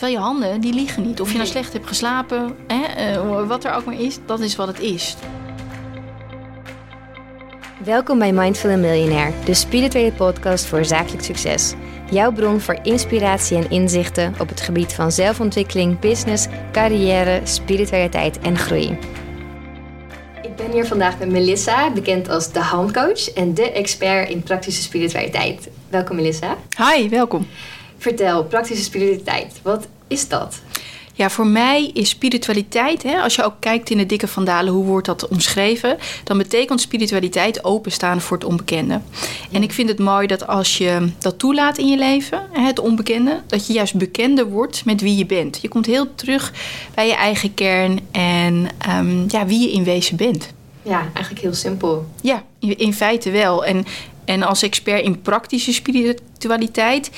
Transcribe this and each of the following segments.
Terwijl je handen, die liegen niet. Of je nou slecht hebt geslapen, hè, eh, wat er ook maar is, dat is wat het is. Welkom bij Mindful Millionaire, de spirituele podcast voor zakelijk succes. Jouw bron voor inspiratie en inzichten op het gebied van zelfontwikkeling, business, carrière, spiritualiteit en groei. Ik ben hier vandaag met Melissa, bekend als de handcoach en de expert in praktische spiritualiteit. Welkom Melissa. Hi, welkom. Vertel, praktische spiritualiteit, wat is dat? Ja, voor mij is spiritualiteit, hè, als je ook kijkt in de dikke vandalen, hoe wordt dat omschreven? Dan betekent spiritualiteit openstaan voor het onbekende. En ik vind het mooi dat als je dat toelaat in je leven, het onbekende, dat je juist bekender wordt met wie je bent. Je komt heel terug bij je eigen kern en um, ja, wie je in wezen bent. Ja, eigenlijk heel simpel. Ja, in feite wel. En, en als expert in praktische spiritualiteit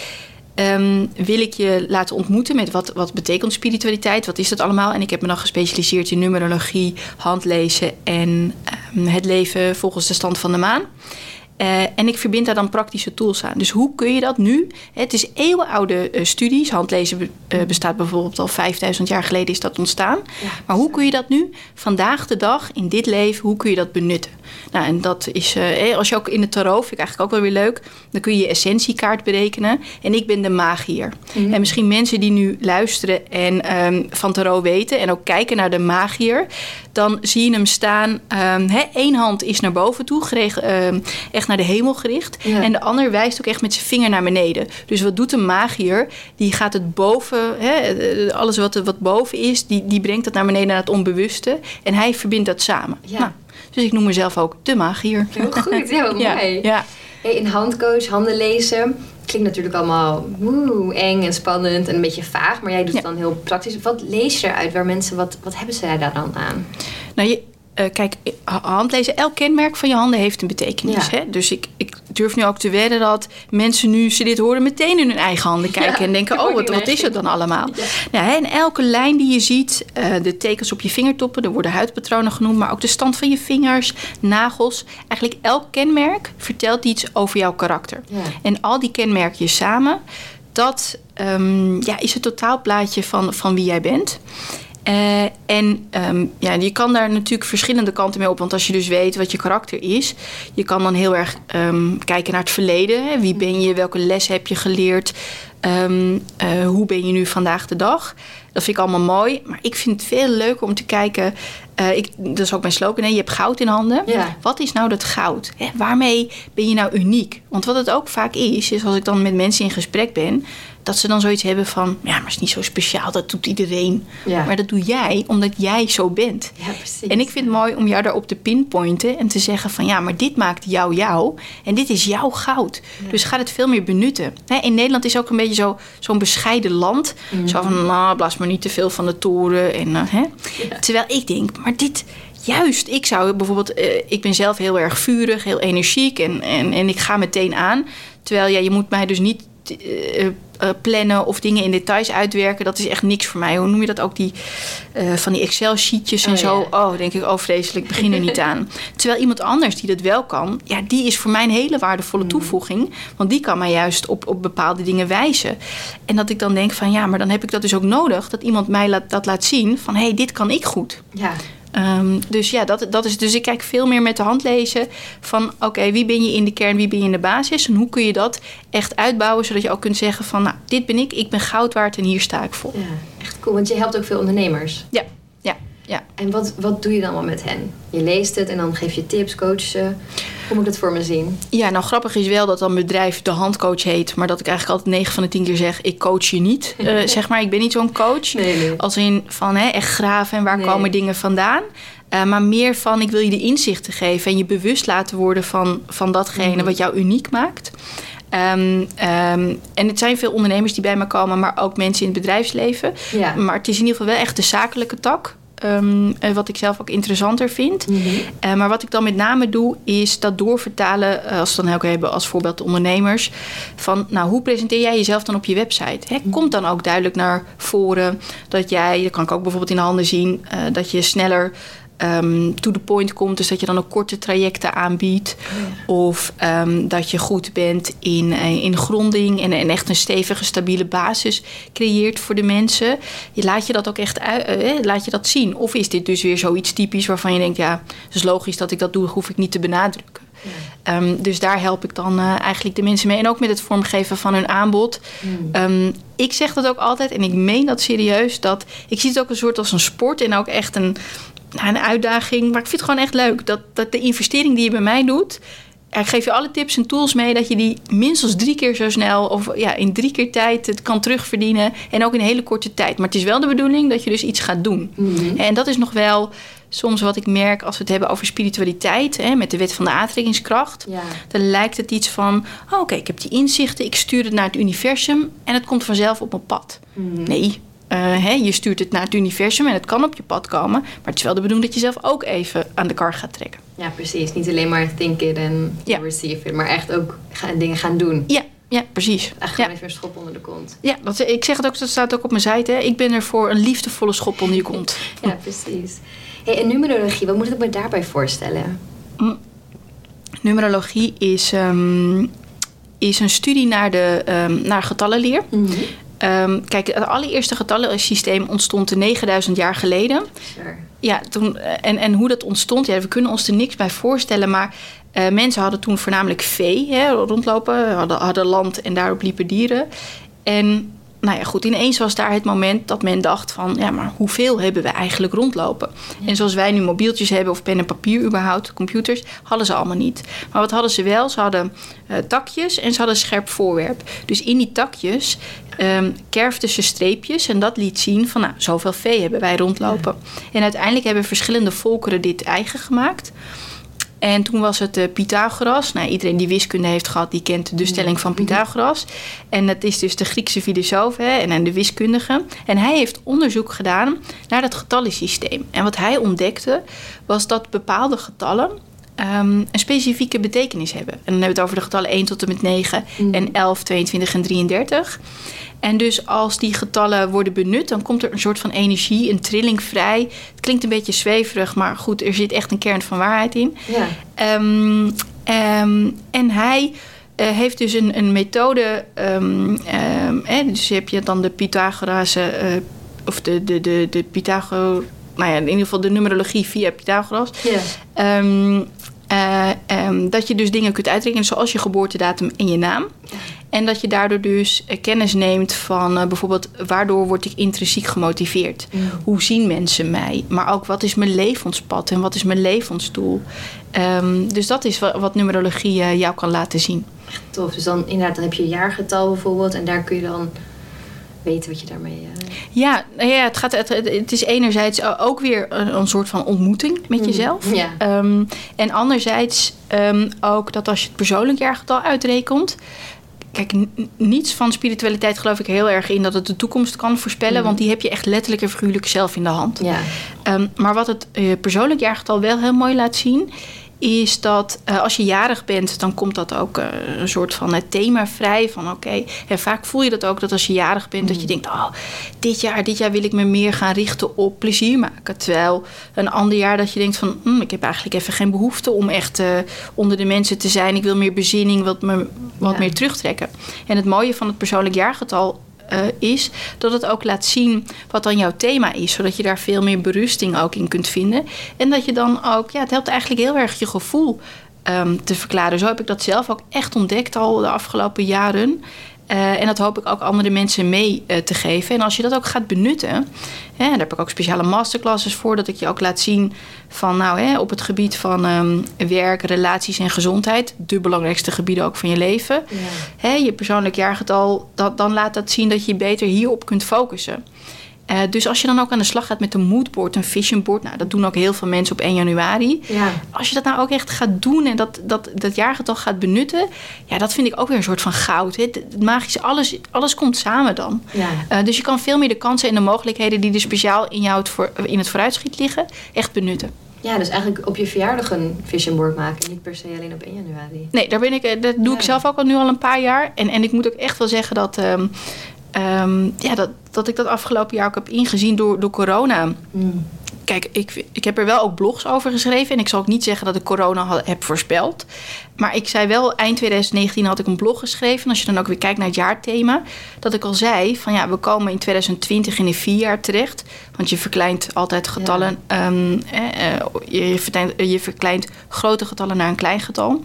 Um, wil ik je laten ontmoeten met wat, wat betekent spiritualiteit, wat is dat allemaal. En ik heb me dan gespecialiseerd in numerologie, handlezen en um, het leven volgens de stand van de maan. Uh, en ik verbind daar dan praktische tools aan. Dus hoe kun je dat nu? Het is eeuwenoude uh, studies. Handlezen be, uh, bestaat bijvoorbeeld al 5000 jaar geleden is dat ontstaan. Ja, maar hoe kun je dat nu, vandaag de dag, in dit leven, hoe kun je dat benutten? Nou, en dat is, eh, als je ook in de tarot, vind ik eigenlijk ook wel weer leuk, dan kun je je essentiekaart berekenen. En ik ben de magier. Mm. En misschien mensen die nu luisteren en um, van tarot weten en ook kijken naar de magier, dan zie je hem staan. Um, Eén hand is naar boven toe, gereg, um, echt naar de hemel gericht. Ja. En de ander wijst ook echt met zijn vinger naar beneden. Dus wat doet een magier? Die gaat het boven, he, alles wat, wat boven is, die, die brengt dat naar beneden naar het onbewuste. En hij verbindt dat samen. Ja. Nou, dus ik noem mezelf ook de magier. Heel goed, ja, wat ja, mooi. Ja. Hey, in handcoach, handen lezen, klinkt natuurlijk allemaal woe, eng en spannend en een beetje vaag. Maar jij doet het dan heel praktisch. Wat lees je eruit waar mensen, wat, wat hebben ze daar dan aan? Nou, je, uh, kijk, handlezen, elk kenmerk van je handen heeft een betekenis. Ja. Hè? Dus ik, ik durf nu ook te wedden dat mensen nu ze dit horen meteen in hun eigen handen kijken Ja, en denken: oh, wat, wat is het dan allemaal? Ja. Nou, hè, en elke lijn die je ziet, uh, de tekens op je vingertoppen, er worden huidpatronen genoemd, maar ook de stand van je vingers, nagels. Eigenlijk elk kenmerk vertelt iets over jouw karakter. En al die kenmerkjes samen, dat um, ja, is het totaalplaatje van, van wie jij bent. Uh, en um, ja, je kan daar natuurlijk verschillende kanten mee op. Want als je dus weet wat je karakter is, je kan dan heel erg um, kijken naar het verleden. Hè? Wie ben je? Welke les heb je geleerd? Um, uh, hoe ben je nu vandaag de dag? Dat vind ik allemaal mooi. Maar ik vind het veel leuker om te kijken. Uh, ik, dat is ook mijn slogan. Hè? Je hebt goud in handen. Ja. Wat is nou dat goud? Hè? Waarmee ben je nou uniek? Want wat het ook vaak is, is als ik dan met mensen in gesprek ben dat ze dan zoiets hebben van... ja, maar het is niet zo speciaal, dat doet iedereen. Ja. Maar dat doe jij, omdat jij zo bent. Ja, precies. En ik vind het mooi om jou daarop te pinpointen... en te zeggen van ja, maar dit maakt jou jou... en dit is jouw goud. Ja. Dus ga het veel meer benutten. Hè, in Nederland is ook een beetje zo, zo'n bescheiden land. Mhm. Zo van, nou, blaas maar niet te veel van de toren. En, uh, hè? Ja. Terwijl ik denk, maar dit... Juist, ik zou bijvoorbeeld... Uh, ik ben zelf heel erg vurig, heel energiek... en, en, en ik ga meteen aan. Terwijl ja, je moet mij dus niet... Uh, uh, plannen of dingen in details uitwerken, dat is echt niks voor mij. Hoe noem je dat ook? Die, uh, van die Excel-sheetjes en Oh, zo. ja. Oh, denk ik, oh vreselijk, begin er niet aan. Terwijl iemand anders die dat wel kan, ja, die is voor mij een hele waardevolle toevoeging. Want die kan mij juist op, op bepaalde dingen wijzen. En dat ik dan denk van ja, maar dan heb ik dat dus ook nodig. Dat iemand mij laat, dat laat zien van hé, hey, dit kan ik goed. Ja. Um, dus ja, dat, dat is, dus ik kijk veel meer met de hand lezen van oké, okay, wie ben je in de kern, wie ben je in de basis en hoe kun je dat echt uitbouwen zodat je ook kunt zeggen van nou, dit ben ik, ik ben goud waard en hier sta ik voor. Ja, echt cool, want je helpt ook veel ondernemers. Ja, ja, ja. En wat, wat doe je dan allemaal met hen? Je leest het en dan geef je tips, coach ze. Hoe moet ik het voor me zien? Ja, nou grappig is wel dat dan bedrijf de handcoach heet, maar dat ik eigenlijk altijd 9 van de 10 keer zeg, ik coach je niet. Uh, zeg maar, ik ben niet zo'n coach. Nee, nee. Als in van hè, echt graven en waar Nee. komen dingen vandaan. Uh, maar meer van, ik wil je de inzichten geven en je bewust laten worden van, van datgene Mhm. wat jou uniek maakt. Um, um, en het zijn veel ondernemers die bij me komen, maar ook mensen in het bedrijfsleven. Ja. Maar het is in ieder geval wel echt de zakelijke tak. Um, wat ik zelf ook interessanter vind. Mhm. Uh, maar wat ik dan met name doe, is dat doorvertalen, uh, als we dan ook hebben als voorbeeld de ondernemers. Van nou, hoe presenteer jij jezelf dan op je website? Hè? Komt dan ook duidelijk naar voren dat jij, dat kan ik ook bijvoorbeeld in de handen zien, uh, dat je sneller um, to the point komt. Dus dat je dan ook korte trajecten aanbiedt. Of um, dat je goed bent in, uh, in gronding en, en, echt een stevige, stabiele basis creëert voor de mensen. Je laat je dat ook echt uh, laat je dat zien. Of is dit dus weer zoiets typisch waarvan je denkt, ja, het is logisch dat ik dat doe, hoef ik niet te benadrukken. Um, dus daar help ik dan uh, eigenlijk de mensen mee. En ook met het vormgeven van hun aanbod. Mm. Um, ik zeg dat ook altijd en ik meen dat serieus. Dat, ik zie het ook een soort als een sport en ook echt een, nou, een uitdaging. Maar ik vind het gewoon echt leuk dat, dat de investering die je bij mij doet. Ik geef je alle tips en tools mee dat je die minstens drie keer zo snel of ja, in drie keer tijd het kan terugverdienen. En ook in een hele korte tijd. Maar het is wel de bedoeling dat je dus iets gaat doen. Mm-hmm. En dat is nog wel soms wat ik merk als we het hebben over spiritualiteit, hè, met de wet van de aantrekkingskracht, ja. dan lijkt het iets van: oh, oké, ik heb die inzichten, ik stuur het naar het universum en het komt vanzelf op mijn pad. Mm. Nee. Hè, je stuurt het naar het universum en het kan op je pad komen. Maar het is wel de bedoeling dat je zelf ook even aan de kar gaat trekken. Ja, precies. Niet alleen maar think it en ja. receive it, maar echt ook gaan, dingen gaan doen. Ja, ja, precies. Echt gewoon even een schop onder de kont. Ja, dat, ik zeg het ook, dat staat ook op mijn site. Hè. Ik ben er voor een liefdevolle schop onder je kont. ja, precies. Hey, en numerologie, wat moet ik me daarbij voorstellen? Mm. Numerologie is, um, is een studie naar, de, um, naar getallenleer. Mm -hmm. Um, kijk, het allereerste getallensysteem ontstond 9000 jaar geleden. Sure. Ja, toen, en, en hoe dat ontstond, ja, we kunnen ons er niks bij voorstellen, maar uh, mensen hadden toen voornamelijk vee hè, rondlopen, hadden, hadden land en daarop liepen dieren. En nou ja, goed, ineens was daar het moment dat men dacht van... ja, maar hoeveel hebben we eigenlijk rondlopen? En zoals wij nu mobieltjes hebben of pen en papier überhaupt, computers... hadden ze allemaal niet. Maar wat hadden ze wel? Ze hadden uh, takjes en ze hadden scherp voorwerp. Dus in die takjes um, ze streepjes... en dat liet zien van, nou, zoveel vee hebben wij rondlopen. En uiteindelijk hebben verschillende volkeren dit eigen gemaakt... En toen was het uh, Pythagoras. Nou, iedereen die wiskunde heeft gehad, die kent de stelling van Pythagoras. En dat is dus de Griekse filosoof hè, en de wiskundige. En hij heeft onderzoek gedaan naar dat getallensysteem. En wat hij ontdekte, was dat bepaalde getallen um, een specifieke betekenis hebben. En dan hebben we het over de getallen 1 tot en met 9 mm. en 11, 22 en 33. En dus als die getallen worden benut, dan komt er een soort van energie, een trilling vrij. Het klinkt een beetje zweverig, maar goed, er zit echt een kern van waarheid in. Ja. Um, um, en hij uh, heeft dus een, een methode. Um, eh, dus heb je dan de Pythagoras, uh, of de, de, de, de Pythagoras. Nou ja, in ieder geval de numerologie via Pythagoras. Ja. Uh, um, dat je dus dingen kunt uitrekenen zoals je geboortedatum en je naam. En dat je daardoor dus uh, kennis neemt van uh, bijvoorbeeld waardoor word ik intrinsiek gemotiveerd? Mm. Hoe zien mensen mij? Maar ook wat is mijn levenspad en wat is mijn levensdoel? Um, dus dat is wat, wat numerologie jou kan laten zien. Tof, dus dan inderdaad, dan heb je jaargetal bijvoorbeeld en daar kun je dan weten wat je daarmee. Uh... Ja, ja het, gaat, het, het, is enerzijds ook weer een, een soort van ontmoeting met mm, jezelf. Ja. Um, en anderzijds um, ook dat als je het persoonlijk jaargetal uitrekent. Kijk, niets van spiritualiteit geloof ik heel erg in dat het de toekomst kan voorspellen. Mm. Want die heb je echt letterlijk en figuurlijk zelf in de hand. Ja. Um, maar wat het uh, persoonlijk jaargetal wel heel mooi laat zien is dat uh, als je jarig bent, dan komt dat ook uh, een soort van het thema vrij. Van oké, okay, en vaak voel je dat ook dat als je jarig bent, dat je mm. denkt: oh, dit jaar, dit jaar wil ik me meer gaan richten op plezier maken. Terwijl een ander jaar dat je denkt: van hm, ik heb eigenlijk even geen behoefte om echt uh, onder de mensen te zijn. Ik wil meer bezinning, wat, me, wat ja. meer terugtrekken. En het mooie van het persoonlijk jaargetal uh, is, dat het ook laat zien wat dan jouw thema is, zodat je daar veel meer berusting ook in kunt vinden. En dat je dan ook, ja, het helpt eigenlijk heel erg je gevoel um, te verklaren. Zo heb ik dat zelf ook echt ontdekt al de afgelopen jaren. Uh, en dat hoop ik ook andere mensen mee uh, te geven. En als je dat ook gaat benutten, hè, daar heb ik ook speciale masterclasses voor, dat ik je ook laat zien van, nou, hè, op het gebied van um, werk, relaties en gezondheid, de belangrijkste gebieden ook van je leven, ja. hè, je persoonlijk jaargetal, dat, dan laat dat zien dat je beter hierop kunt focussen. Uh, dus als je dan ook aan de slag gaat met een moodboard, een vision board, nou, dat doen ook heel veel mensen op 1 januari. Ja. Als je dat nou ook echt gaat doen en dat, dat, dat jaargetal gaat benutten, ja, dat vind ik ook weer een soort van goud. Hè. Het magische, alles, alles komt samen dan. Ja. Uh, dus je kan veel meer de kansen en de mogelijkheden die er speciaal in jou het voor, in het vooruitschiet liggen, echt benutten. Ja, dus eigenlijk op je verjaardag een vision board maken. Niet per se alleen op 1 januari. Nee, daar ben ik, eh, dat doe ja. ik zelf ook al nu al een paar jaar. En, en ik moet ook echt wel zeggen dat. Um, um, ja, dat, dat ik dat afgelopen jaar ook heb ingezien door, door corona. Mm. kijk, ik, ik heb er wel ook blogs over geschreven. En ik zal ook niet zeggen dat ik corona had, heb voorspeld. Maar ik zei wel, eind 2019 had ik een blog geschreven. En als je dan ook weer kijkt naar het jaarthema. Dat ik al zei van ja, we komen in 2020 in een vier jaar terecht. Want je verkleint altijd getallen. Ehm, eh, je, verkleint, je verkleint grote getallen naar een klein getal.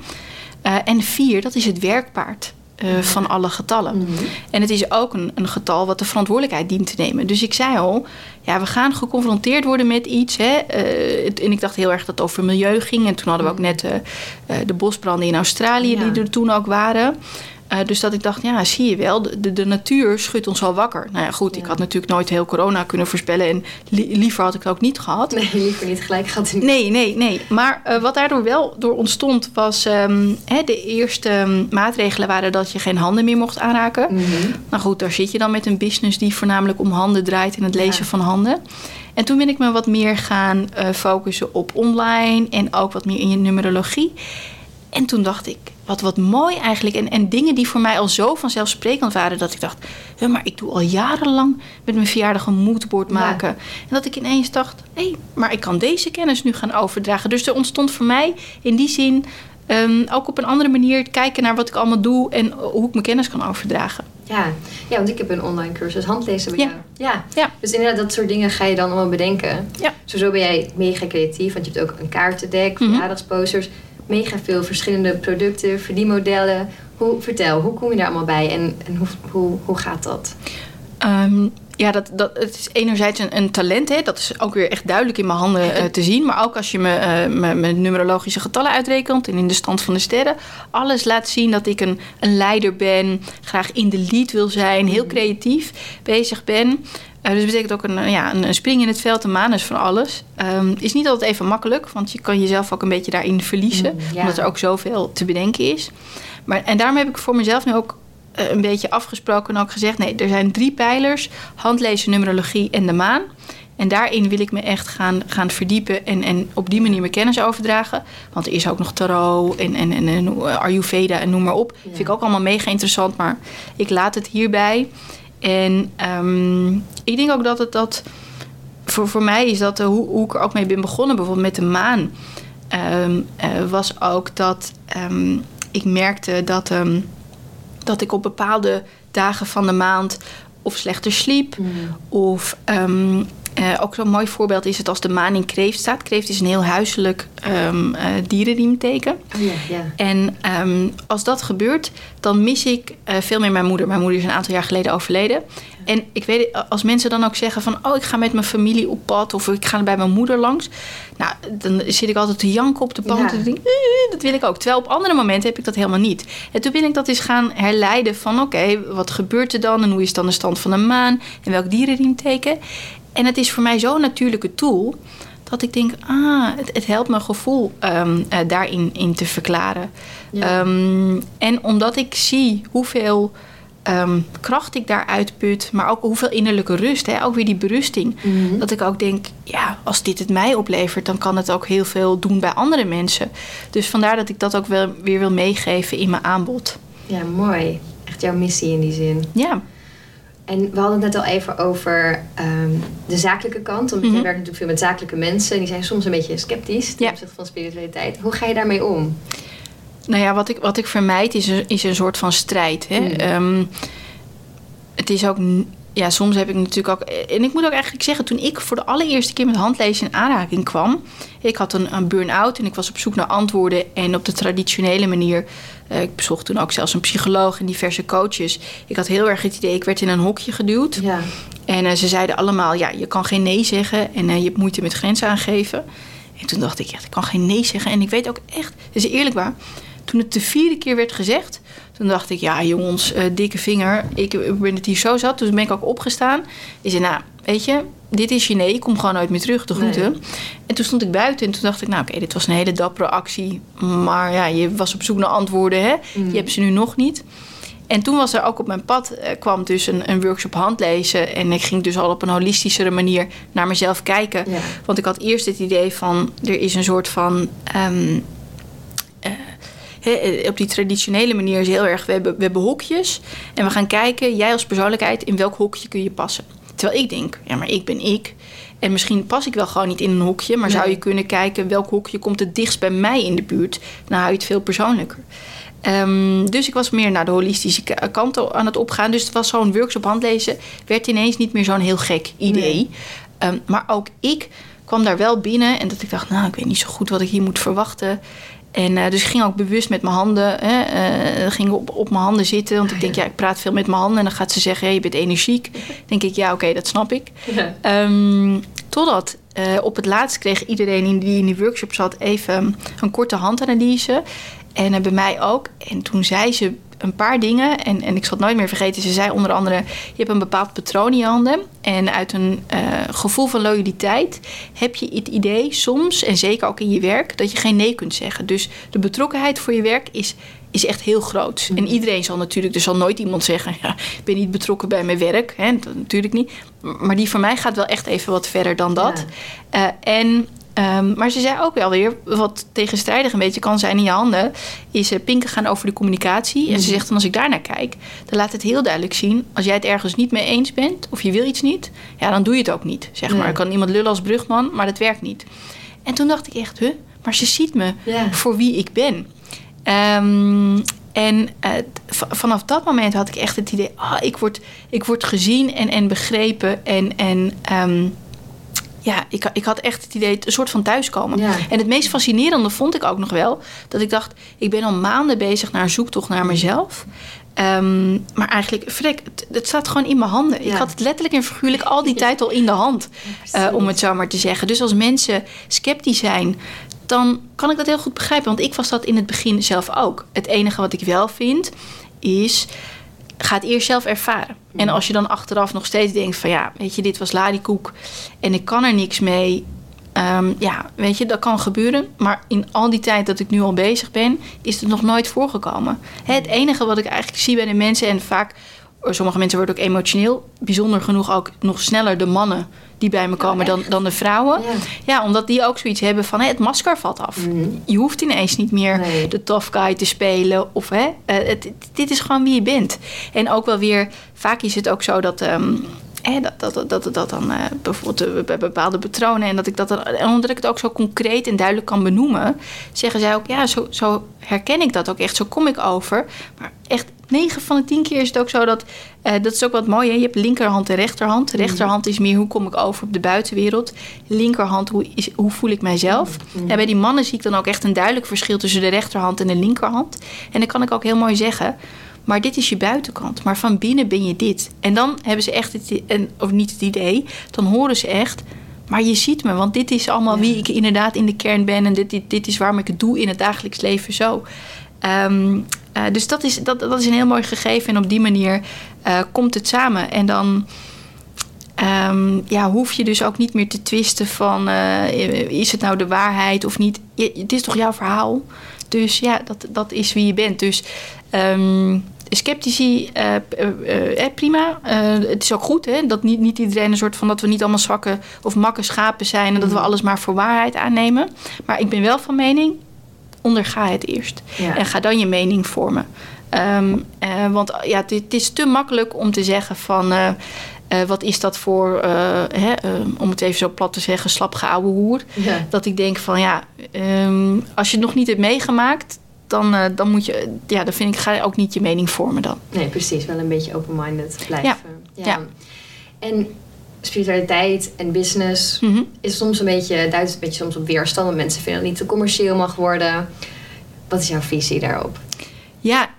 Uh, en vier, dat is het werkpaard. Uh, van alle getallen. Mm -hmm. En het is ook een, een, getal wat de verantwoordelijkheid dient te nemen. Dus ik zei al, ja, we gaan geconfronteerd worden met iets. Hè. Uh, het, en ik dacht heel erg dat het over milieu ging. En toen hadden we ook net uh, de bosbranden in Australië, ja. die er toen ook waren. Uh, dus dat ik dacht, ja, zie je wel, de, de natuur schudt ons al wakker. Nou ja, goed, ja. ik had natuurlijk nooit heel corona kunnen voorspellen. En li liever had ik het ook niet gehad. Nee, liever niet gelijk gehad. Nee, nee, nee. Maar uh, wat daardoor wel door ontstond, was um, hè, de eerste um, maatregelen waren dat je geen handen meer mocht aanraken. Mm -hmm. Nou goed, daar zit je dan met een business die voornamelijk om handen draait en het lezen ja. van handen. En toen ben ik me wat meer gaan uh, focussen op online en ook wat meer in je numerologie. En toen dacht ik, wat, wat mooi eigenlijk. En, en dingen die voor mij al zo vanzelfsprekend waren... dat ik dacht, maar ik doe al jarenlang met mijn verjaardag een moodboard maken. Ja. En dat ik ineens dacht, hé, hey, maar ik kan deze kennis nu gaan overdragen. Dus er ontstond voor mij in die zin... Um, ook op een andere manier kijken naar wat ik allemaal doe... en hoe ik mijn kennis kan overdragen. Ja, ja want ik heb een online cursus handlezen bij ja. jou. Ja. ja. Dus inderdaad, dat soort dingen ga je dan allemaal bedenken. Ja. Zo ben jij mega creatief, want je hebt ook een kaartendek, Mhm. verjaardagsposters... mega veel verschillende producten, verdienmodellen. Hoe, vertel, hoe kom je daar allemaal bij en, en hoe, hoe, hoe gaat dat? Um, ja, dat, dat, het is enerzijds een, een talent. Hè? Dat is ook weer echt duidelijk in mijn handen uh, te zien. Maar ook als je me, uh, me, me numerologische getallen uitrekent en in de stand van de sterren. Alles laat zien dat ik een, een leider ben. Graag in de lead wil zijn. Heel creatief bezig ben. Uh, dus dat betekent ook een, ja, een, spring in het veld. Een maan is van alles. Um, is niet altijd even makkelijk. Want je kan jezelf ook een beetje daarin verliezen. Mm, ja. Omdat er ook zoveel te bedenken is. Maar, en daarom heb ik voor mezelf nu ook een beetje afgesproken en ook gezegd: nee, er zijn drie pijlers: handlezen, numerologie en de maan. En daarin wil ik me echt gaan, gaan verdiepen en, en op die manier mijn kennis overdragen. Want er is ook nog tarot en, en, en, en Ayurveda en noem maar op. Ja. Vind ik ook allemaal mega interessant, maar ik laat het hierbij. En um, ik denk ook dat het dat. Voor, voor mij is dat uh, hoe, hoe ik er ook mee ben begonnen, bijvoorbeeld met de maan. Um, uh, was ook dat um, ik merkte dat dat ik op bepaalde dagen van de maand of slechter sliep. Mm. Of um, uh, ook zo'n mooi voorbeeld is het als de maan in kreeft staat. Kreeft is een heel huiselijk um, uh, dierenriemteken. Oh, ja, ja. En um, als dat gebeurt, dan mis ik uh, veel meer mijn moeder. Mijn moeder is een aantal jaar geleden overleden. En ik weet, als mensen dan ook zeggen van... oh, ik ga met mijn familie op pad of ik ga bij mijn moeder langs... nou, dan zit ik altijd te janken op de bank. En denk, eh, dat wil ik ook. Terwijl op andere momenten heb ik dat helemaal niet. En toen ben ik dat eens gaan herleiden van... oké, okay, wat gebeurt er dan en hoe is dan de stand van de maan... en welk dierenriemteken... En het is voor mij zo'n natuurlijke tool dat ik denk, ah, het, het helpt mijn gevoel um, uh, daarin in te verklaren. Ja. Um, en omdat ik zie hoeveel um, kracht ik daaruit put, maar ook hoeveel innerlijke rust, hè, ook weer die berusting, mm -hmm. dat ik ook denk, ja, als dit het mij oplevert, dan kan het ook heel veel doen bij andere mensen. Dus vandaar dat ik dat ook wel weer wil meegeven in mijn aanbod. Ja, mooi. Echt jouw missie in die zin. Ja. En we hadden het net al even over um, de zakelijke kant. Omdat mm -hmm. je werkt natuurlijk veel met zakelijke mensen. En die zijn soms een beetje sceptisch ten ja. opzichte van spiritualiteit. Hoe ga je daarmee om? Nou ja, wat ik, wat ik vermijd is een, is een soort van strijd. Hè? Mm. Um, het is ook... Ja, soms heb ik natuurlijk ook... En ik moet ook eigenlijk zeggen... toen ik voor de allereerste keer met handlezen in aanraking kwam... ik had een, een burn-out en ik was op zoek naar antwoorden... en op de traditionele manier... Uh, ik bezocht toen ook zelfs een psycholoog en diverse coaches. Ik had heel erg het idee, ik werd in een hokje geduwd. Ja. En uh, ze zeiden allemaal, ja, je kan geen nee zeggen... en uh, je hebt moeite met grenzen aangeven. En toen dacht ik, ja, ik kan geen nee zeggen. En ik weet ook echt, het is eerlijk waar... toen het de vierde keer werd gezegd... Toen dacht ik, ja jongens, uh, dikke vinger. Ik, ben het hier zo zat. Dus ben ik ook opgestaan. Ik zei, nou, weet je, dit is je nee. Ik kom gewoon nooit meer terug, de groeten. Nee. En toen stond ik buiten en toen dacht ik, nou oké, okay, dit was een hele dappere actie. Maar ja, je was op zoek naar antwoorden, hè. Mm. Je hebt ze nu nog niet. En toen was er ook op mijn pad, uh, kwam dus een, een workshop handlezen. En ik ging dus al op een holistischere manier naar mezelf kijken. Ja. Want ik had eerst het idee van, er is een soort van... Um, uh, He, op die traditionele manier is heel erg, we hebben, we hebben hokjes. En we gaan kijken, jij als persoonlijkheid, in welk hokje kun je passen. Terwijl ik denk, ja, maar ik ben ik. En misschien pas ik wel gewoon niet in een hokje. Maar zou je kunnen kijken welk hokje komt het dichtst bij mij in de buurt. Dan hou je het veel persoonlijker. Ehm, dus ik was meer naar de holistische kant aan het opgaan. Dus het was zo'n workshop handlezen. Werd ineens niet meer zo'n heel gek idee. Ehm, maar ook ik kwam daar wel binnen. En dat ik dacht, nou, ik weet niet zo goed wat ik hier moet verwachten. En uh, dus ik ging ook bewust met mijn handen, hè, uh, ging op, op mijn handen zitten. Want ik denk, ja, ik praat veel met mijn handen. En dan gaat ze zeggen, hey, je bent energiek. denk ik, ja, oké, dat snap ik. Ja. Um, totdat uh, op het laatst kreeg iedereen die in die workshop zat even een korte handanalyse. En bij mij ook. En toen zei ze een paar dingen. En, en ik zal het nooit meer vergeten. Ze zei onder andere: Je hebt een bepaald patroon in je handen. En uit een uh, gevoel van loyaliteit heb je het idee soms, en zeker ook in je werk, dat je geen nee kunt zeggen. Dus de betrokkenheid voor je werk is, is echt heel groot. En iedereen zal natuurlijk, er zal nooit iemand zeggen: ja, Ik ben niet betrokken bij mijn werk. Hè? Dat, natuurlijk niet. Maar die voor mij gaat wel echt even wat verder dan dat. Ja. Uh, en Um, maar ze zei ook wel weer, wat tegenstrijdig een beetje kan zijn in je handen, is uh, pinken gaan over de communicatie. En ze mhm. zegt dan als ik daarnaar kijk, dan laat het heel duidelijk zien, als jij het ergens niet mee eens bent of je wil iets niet, ja, dan doe je het ook niet. Zeg maar, ik kan iemand lullen als brugman, maar dat werkt niet. En toen dacht ik echt, huh, maar ze ziet me voor wie ik ben. Um, en uh, vanaf dat moment had ik echt het idee, ah, ik, word, ik word gezien en, en begrepen en, en um, ja, ik, ik had echt het idee, een soort van thuiskomen. En het meest fascinerende vond ik ook nog wel, dat ik dacht, ik ben al maanden bezig naar een zoektocht naar mezelf. Um, maar eigenlijk, frek, het, het, staat gewoon in mijn handen. Ik had het letterlijk en figuurlijk al die tijd al in de hand, uh, om het zo maar te zeggen. Dus als mensen sceptisch zijn, dan kan ik dat heel goed begrijpen. Want ik was dat in het begin zelf ook. Het enige wat ik wel vind, is ga het eerst zelf ervaren. En mm. als je dan achteraf nog steeds denkt van ja, weet je, dit was ladikoek en ik kan er niks mee. Um, ja, weet je, dat kan gebeuren. Maar in al die tijd dat ik nu al bezig ben, is het nog nooit voorgekomen. Het enige wat ik eigenlijk zie bij de mensen, en vaak, sommige mensen worden ook emotioneel, bijzonder genoeg ook nog sneller de mannen die bij me komen dan, dan de vrouwen. Ja. omdat die ook zoiets hebben van het masker valt af. Mhm. Je hoeft ineens niet meer de tough guy te spelen. Of hè, het, dit is gewoon wie je bent. En ook wel weer, vaak is het ook zo dat. Um, dat, dat, dat, dat dan uh, bijvoorbeeld bij bepaalde patronen en dat ik dat dan, en omdat ik het ook zo concreet en duidelijk kan benoemen, zeggen zij ook, ja, zo, zo herken ik dat ook echt, zo kom ik over. Maar echt 9 van de 10 keer is het ook zo dat, uh, dat is ook wat mooi, hè? je hebt linkerhand en rechterhand. De rechterhand is meer hoe kom ik over op de buitenwereld. Linkerhand, hoe, is, hoe voel ik mijzelf. En bij die mannen zie ik dan ook echt een duidelijk verschil tussen de rechterhand en de linkerhand. En dan kan ik ook heel mooi zeggen, maar dit is je buitenkant. Maar van binnen ben je dit. En dan hebben ze echt het, en, of niet het idee, dan horen ze echt. Maar je ziet me, want dit is allemaal wie ik inderdaad in de kern ben. En dit, dit, dit is waarom ik het doe in het dagelijks leven zo. Um, uh, dus dat is, dat, dat is een heel mooi gegeven. En op die manier uh, komt het samen. En dan um, ja, hoef je dus ook niet meer te twisten van... Uh, is het nou de waarheid of niet? Je, het is toch jouw verhaal? Dus ja, dat, dat is wie je bent. Dus... Um, sceptici, uh, uh, uh, prima. het is ook goed hè, dat niet, niet iedereen een soort van dat we niet allemaal zwakke of makke schapen zijn en dat we mm. alles maar voor waarheid aannemen. Maar ik ben wel van mening, onderga het eerst. En ga dan je mening vormen. Um, want ja, het, is te makkelijk om te zeggen van... Uh, wat is dat voor, hè, om het even zo plat te zeggen, slapgeouwe hoer. Dat ik denk van ja, um, als je het nog niet hebt meegemaakt, dan, uh, dan moet je, ja, dan vind ik, ga je ook niet je mening vormen dan. Nee, precies. Wel een beetje open-minded blijven. Ja. ja. En spiritualiteit en business mm -hmm. is soms een beetje, duidt een beetje soms op weerstand. Want mensen vinden dat het niet te commercieel mag worden. Wat is jouw visie daarop? Ja,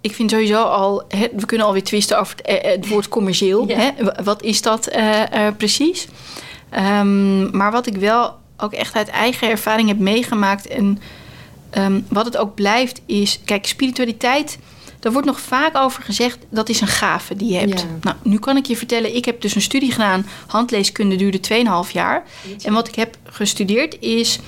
ik vind sowieso al, we kunnen alweer twisten over het, eh, het woord commercieel. Hè? Wat is dat uh, uh, precies? Um, maar wat ik wel ook echt uit eigen ervaring heb meegemaakt en um, wat het ook blijft is, kijk, spiritualiteit daar wordt nog vaak over gezegd dat is een gave die je hebt. Nou, nu kan ik je vertellen, ik heb dus een studie gedaan. Handleeskunde duurde 2,5 jaar. En wat ik heb gestudeerd is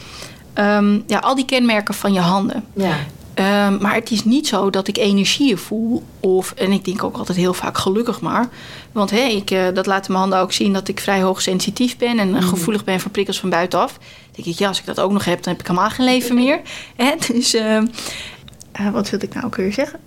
um, ja, al die kenmerken van je handen. Ja. Um, maar het is niet zo dat ik energieën voel. Of, en ik denk ook altijd heel vaak gelukkig maar. Want hey, ik, uh, dat laten mijn handen ook zien dat ik vrij hoogsensitief ben. En mm. gevoelig ben voor prikkels van buitenaf. Denk ik, ja, als ik dat ook nog heb, dan heb ik helemaal geen leven meer. Hè? Dus uh, uh, wat wilde ik nou ook weer zeggen?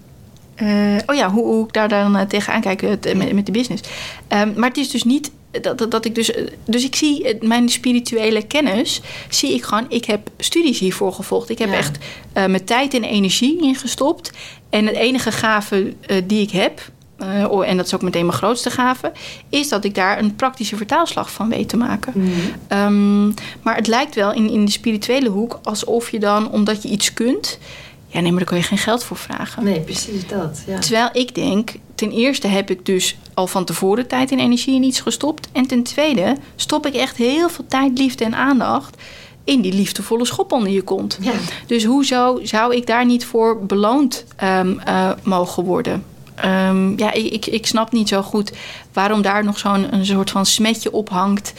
Uh, oh ja, hoe, hoe, ik daar dan tegenaan kijk met, met de business. Um, maar het is dus niet dat, dat, dat ik dus, dus ik zie mijn spirituele kennis, zie ik gewoon, ik heb studies hiervoor gevolgd. Ik heb echt uh, mijn tijd en energie ingestopt. En het enige gave uh, die ik heb, uh, en dat is ook meteen mijn grootste gave, is dat ik daar een praktische vertaalslag van weet te maken. Mm. Um, maar het lijkt wel in, in de spirituele hoek alsof je dan, omdat je iets kunt, ja, nee, maar daar kun je geen geld voor vragen. Nee, precies dat. Ja. Terwijl ik denk, ten eerste heb ik dus al van tevoren tijd en energie in iets gestopt. En ten tweede stop ik echt heel veel tijd, liefde en aandacht in die liefdevolle schop onder je kont. Ja. Dus hoezo zou ik daar niet voor beloond um, uh, mogen worden? Um, ja, ik, ik snap niet zo goed waarom daar nog zo'n een soort van smetje op hangt.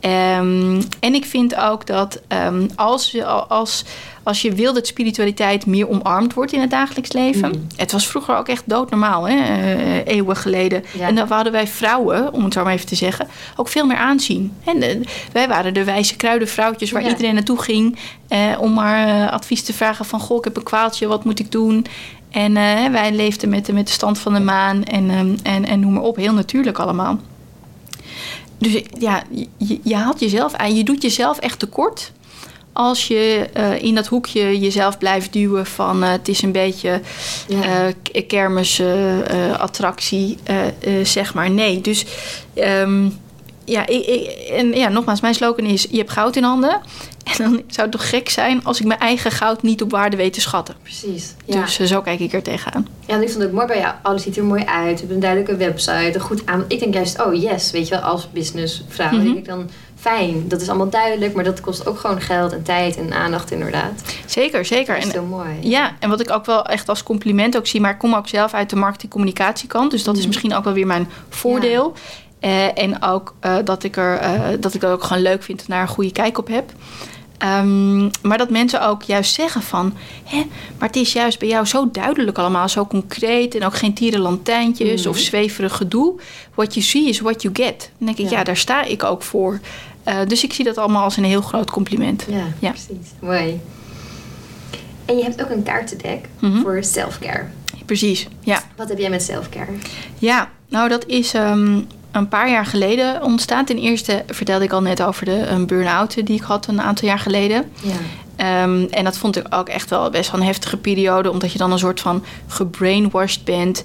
Um, en ik vind ook dat um, als, je, als, als je wil dat spiritualiteit meer omarmd wordt in het dagelijks leven. Mm. Het was vroeger ook echt doodnormaal, hè, uh, eeuwen geleden. Ja. En dan hadden wij vrouwen, om het zo maar even te zeggen, ook veel meer aanzien. En de, wij waren de wijze kruidenvrouwtjes waar ja. iedereen naartoe ging uh, om maar advies te vragen van... goh, ik heb een kwaaltje, wat moet ik doen? En wij leefden met de, met de stand van de maan en, um, en, en noem maar op, heel natuurlijk allemaal. Dus ja, je, je haalt jezelf aan. Je doet jezelf echt tekort als je uh, in dat hoekje jezelf blijft duwen van uh, het is een beetje ja. uh, kermisattractie, zeg maar. Nee, dus um, ja, ik, ik, en ja, nogmaals, mijn slogan is je hebt goud in handen. En dan zou het toch gek zijn als ik mijn eigen goud niet op waarde weet te schatten. Precies. Ja. Dus zo kijk ik er tegenaan. Ja, en ik vond het mooi bij jou. Alles ziet er mooi uit. Je hebt een duidelijke website, een goed aan. Ik denk juist, oh yes, weet je wel, als businessvrouw mm -hmm. denk ik dan fijn. Dat is allemaal duidelijk, maar dat kost ook gewoon geld en tijd en aandacht inderdaad. Zeker, zeker. Dat is heel mooi. Ja, en wat ik ook wel echt als compliment ook zie, maar ik kom ook zelf uit de marketing-communicatiekant, dus dat mm. is misschien ook wel weer mijn voordeel. Ja. Uh, en ook uh, dat, ik er, uh, dat ik dat ook gewoon leuk vind en daar een goede kijk op heb. Um, maar dat mensen ook juist zeggen van... Hè, maar het is juist bij jou zo duidelijk allemaal, zo concreet... en ook geen tierenlantijntjes mm. of zweverig gedoe. What you see is what you get. Dan denk ik, ja, ja daar sta ik ook voor. Uh, dus ik zie dat allemaal als een heel groot compliment. Ja, ja. precies. Mooi. En je hebt ook een kaartendek mm -hmm. voor selfcare. Precies, ja. Wat heb jij met selfcare? Ja, nou dat is... Um, een paar jaar geleden ontstaan. Ten eerste vertelde ik al net over de een burn-out die ik had een aantal jaar geleden. Ja. Um, en dat vond ik ook echt wel best wel een heftige periode, omdat je dan een soort van gebrainwashed bent.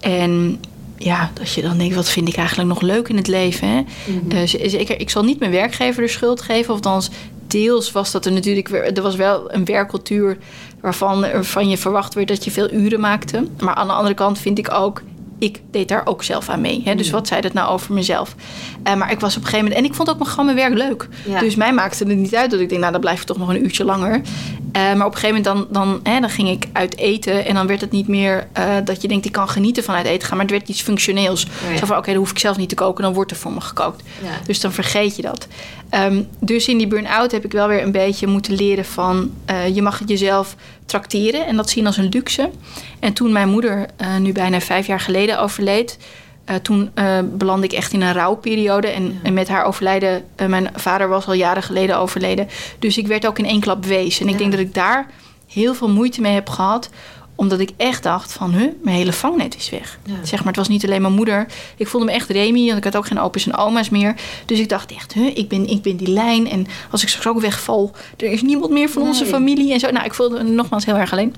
En ja, dat je dan denkt, wat vind ik eigenlijk nog leuk in het leven? Hè? Mm-hmm. uh, zeker, ik zal niet mijn werkgever de schuld geven, of althans deels was dat er natuurlijk er was wel een werkcultuur waarvan, waarvan je verwacht werd dat je veel uren maakte. Maar aan de andere kant vind ik ook ik deed daar ook zelf aan mee. Hè? Dus wat zei dat nou over mezelf? Uh, maar ik was op een gegeven moment... En ik vond ook mijn, gewoon mijn werk leuk. Ja. Dus mij maakte het niet uit dat ik denk... nou, dan blijf ik toch nog een uurtje langer. Uh, maar op een gegeven moment dan, dan, hè, dan ging ik uit eten... en dan werd het niet meer uh, dat je denkt... ik kan genieten van uit eten gaan... maar het werd iets functioneels. Oh ja. Zo van, oké, okay, dan hoef ik zelf niet te koken... dan wordt er voor me gekookt. Ja. Dus dan vergeet je dat. Um, dus in die burn-out heb ik wel weer een beetje moeten leren van... je mag het jezelf trakteren en dat zien als een luxe. En toen mijn moeder uh, nu bijna vijf jaar geleden overleed, uh, toen uh, belandde ik echt in een rouwperiode. En, ja. en met haar overlijden, mijn vader was al jaren geleden overleden. Dus ik werd ook in één klap wees. En ik denk dat ik daar heel veel moeite mee heb gehad omdat ik echt dacht van, huh, mijn hele vangnet is weg. Ja. Zeg maar, het was niet alleen mijn moeder. Ik voelde me echt Remy, want ik had ook geen opa's en oma's meer. Dus ik dacht echt, huh, ik ben, ik ben die lijn. En als ik straks ook wegval, er is niemand meer van nee. onze familie en zo. Nou, ik voelde me nogmaals heel erg alleen.